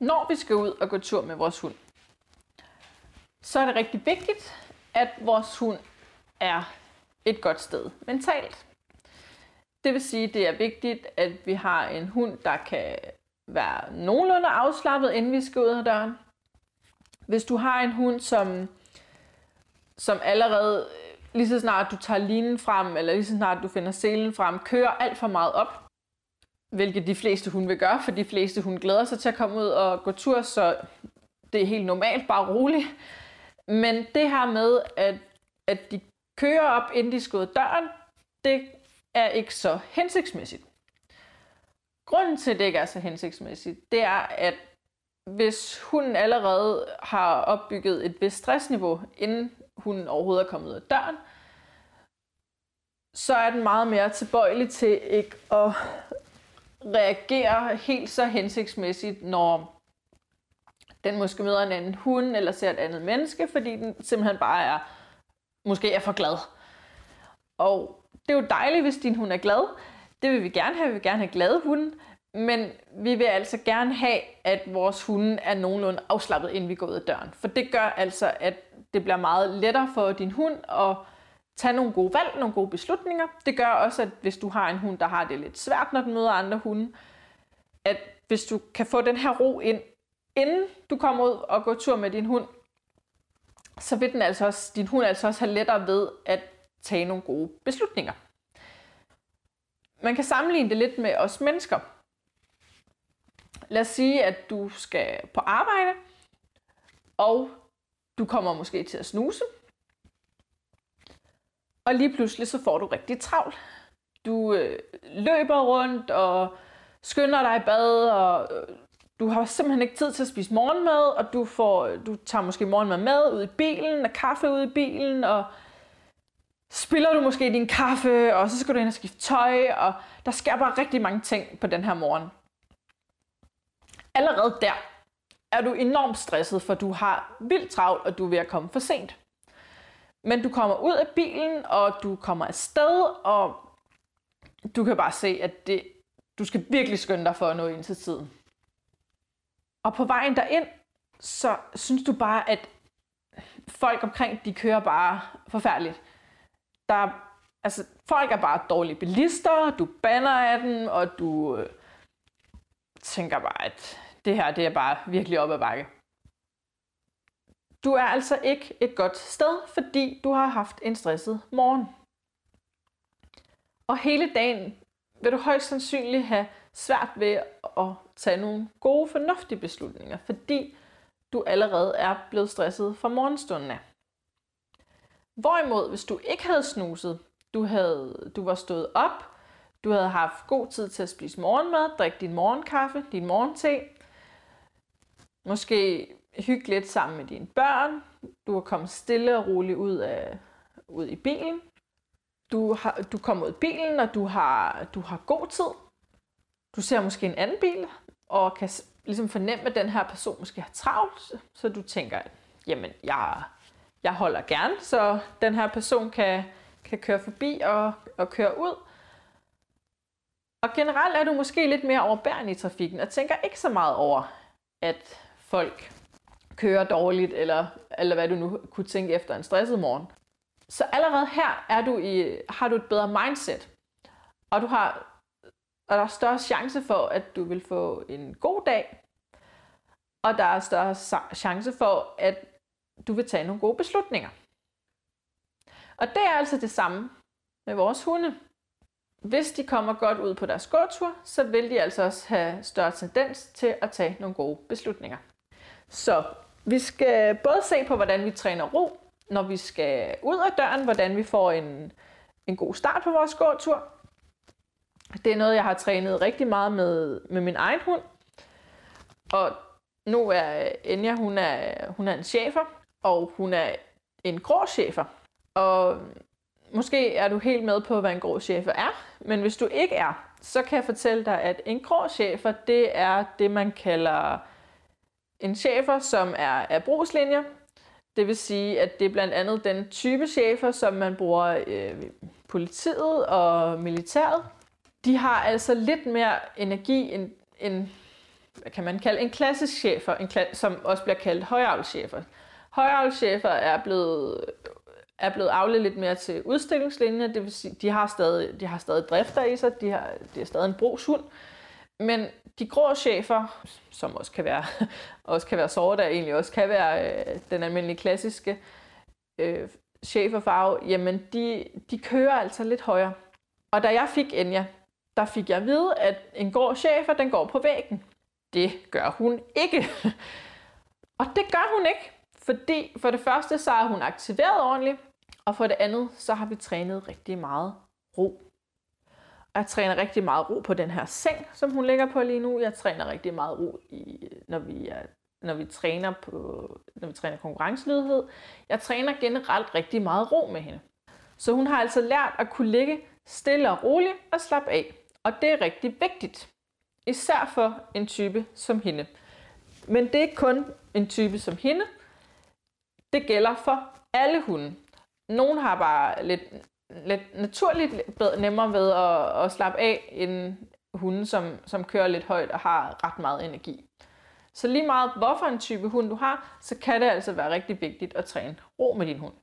Når vi skal ud og gå tur med vores hund, så er det rigtig vigtigt, at vores hund er et godt sted mentalt. Det vil sige, at det er vigtigt, at vi har en hund, der kan være nogenlunde afslappet, inden vi skal ud af døren. Hvis du har en hund, som, som allerede øh, lige så snart du tager linen frem, eller lige så snart du finder selen frem, kører alt for meget op, hvilket de fleste hun vil gøre, for de fleste hun glæder sig til at komme ud og gå tur, så det er helt normalt, bare roligt. Men det her med, at, at de kører op, inden de skal ud døren, det er ikke så hensigtsmæssigt. Grunden til, at det ikke er så hensigtsmæssigt, det er, at hvis hun allerede har opbygget et vist stressniveau, inden hun overhovedet er kommet ud af døren, så er den meget mere tilbøjelig til ikke at reagerer helt så hensigtsmæssigt, når den måske møder en anden hund eller ser et andet menneske, fordi den simpelthen bare er, måske er for glad. Og det er jo dejligt, hvis din hund er glad. Det vil vi gerne have. Vi vil gerne have glade hunde. Men vi vil altså gerne have, at vores hunde er nogenlunde afslappet, inden vi går ud af døren. For det gør altså, at det bliver meget lettere for din hund at tage nogle gode valg, nogle gode beslutninger. Det gør også, at hvis du har en hund, der har det lidt svært, når den møder andre hunde, at hvis du kan få den her ro ind, inden du kommer ud og går tur med din hund, så vil den altså også, din hund altså også have lettere ved at tage nogle gode beslutninger. Man kan sammenligne det lidt med os mennesker. Lad os sige, at du skal på arbejde, og du kommer måske til at snuse. Og lige pludselig så får du rigtig travlt. Du øh, løber rundt og skynder dig i bad, og øh, du har simpelthen ikke tid til at spise morgenmad, og du, får, øh, du tager måske morgenmad med ud i bilen, og kaffe ud i bilen, og spiller du måske din kaffe, og så skal du ind og skifte tøj, og der sker bare rigtig mange ting på den her morgen. Allerede der er du enormt stresset, for du har vildt travlt, og du er ved at komme for sent. Men du kommer ud af bilen, og du kommer afsted, og du kan bare se, at det, du skal virkelig skynde dig for at nå ind til tiden. Og på vejen derind, så synes du bare, at folk omkring, de kører bare forfærdeligt. Der, altså, folk er bare dårlige bilister, du banner af dem, og du øh, tænker bare, at det her det er bare virkelig op ad bakke. Du er altså ikke et godt sted, fordi du har haft en stresset morgen. Og hele dagen vil du højst sandsynligt have svært ved at tage nogle gode, fornuftige beslutninger, fordi du allerede er blevet stresset fra morgenstunden af. Hvorimod, hvis du ikke havde snuset, du, havde, du var stået op, du havde haft god tid til at spise morgenmad, drikke din morgenkaffe, din morgente, måske hygge lidt sammen med dine børn, du er kommet stille og roligt ud, af, ud i bilen, du, har, du kommer ud i bilen, og du har, du har god tid, du ser måske en anden bil, og kan ligesom fornemme, at den her person måske har travlt, så du tænker, jamen, jeg, jeg holder gerne, så den her person kan, kan køre forbi og, og køre ud. Og generelt er du måske lidt mere overbærende i trafikken, og tænker ikke så meget over, at folk kører dårligt, eller, eller hvad du nu kunne tænke efter en stresset morgen. Så allerede her er du i, har du et bedre mindset, og du har og der er større chance for, at du vil få en god dag, og der er større chance for, at du vil tage nogle gode beslutninger. Og det er altså det samme med vores hunde. Hvis de kommer godt ud på deres gåtur, så vil de altså også have større tendens til at tage nogle gode beslutninger. Så vi skal både se på, hvordan vi træner ro, når vi skal ud af døren, hvordan vi får en, en god start på vores gåtur, det er noget, jeg har trænet rigtig meget med, med min egen hund. Og nu er Enya, hun er, hun er en chefer, og hun er en grå chefer. Og måske er du helt med på, hvad en grå chefer er, men hvis du ikke er, så kan jeg fortælle dig, at en grå chefer, det er det, man kalder en chefer, som er af brugslinjer. Det vil sige, at det er blandt andet den type chefer, som man bruger øh, politiet og militæret de har altså lidt mere energi end, end hvad kan man kalde, en klassisk chefer, en kla- som også bliver kaldt højavlschefer. Højavlschefer er blevet, er blevet avlet lidt mere til udstillingslinjer, det vil sige, de har stadig, de har stadig drifter i sig, de har, de er stadig en brugshund, men de grå chefer, som også kan være, også kan være sorte, der egentlig også kan være øh, den almindelige klassiske øh, cheferfarve, jamen de, de kører altså lidt højere. Og da jeg fik Enya, der fik jeg at vide, at en grå chefer, den går på væggen. Det gør hun ikke. og det gør hun ikke, fordi for det første, så er hun aktiveret ordentligt, og for det andet, så har vi trænet rigtig meget ro. Jeg træner rigtig meget ro på den her seng, som hun ligger på lige nu. Jeg træner rigtig meget ro, i, når, vi er, når, vi træner på, når vi træner konkurrencelydighed. Jeg træner generelt rigtig meget ro med hende. Så hun har altså lært at kunne ligge stille og roligt og slappe af. Og det er rigtig vigtigt. Især for en type som hende. Men det er ikke kun en type som hende. Det gælder for alle hunde. Nogle har bare lidt, lidt naturligt bedre, nemmere ved at, at slappe af end hunde, som, som kører lidt højt og har ret meget energi. Så lige meget hvorfor en type hund du har, så kan det altså være rigtig vigtigt at træne ro med din hund.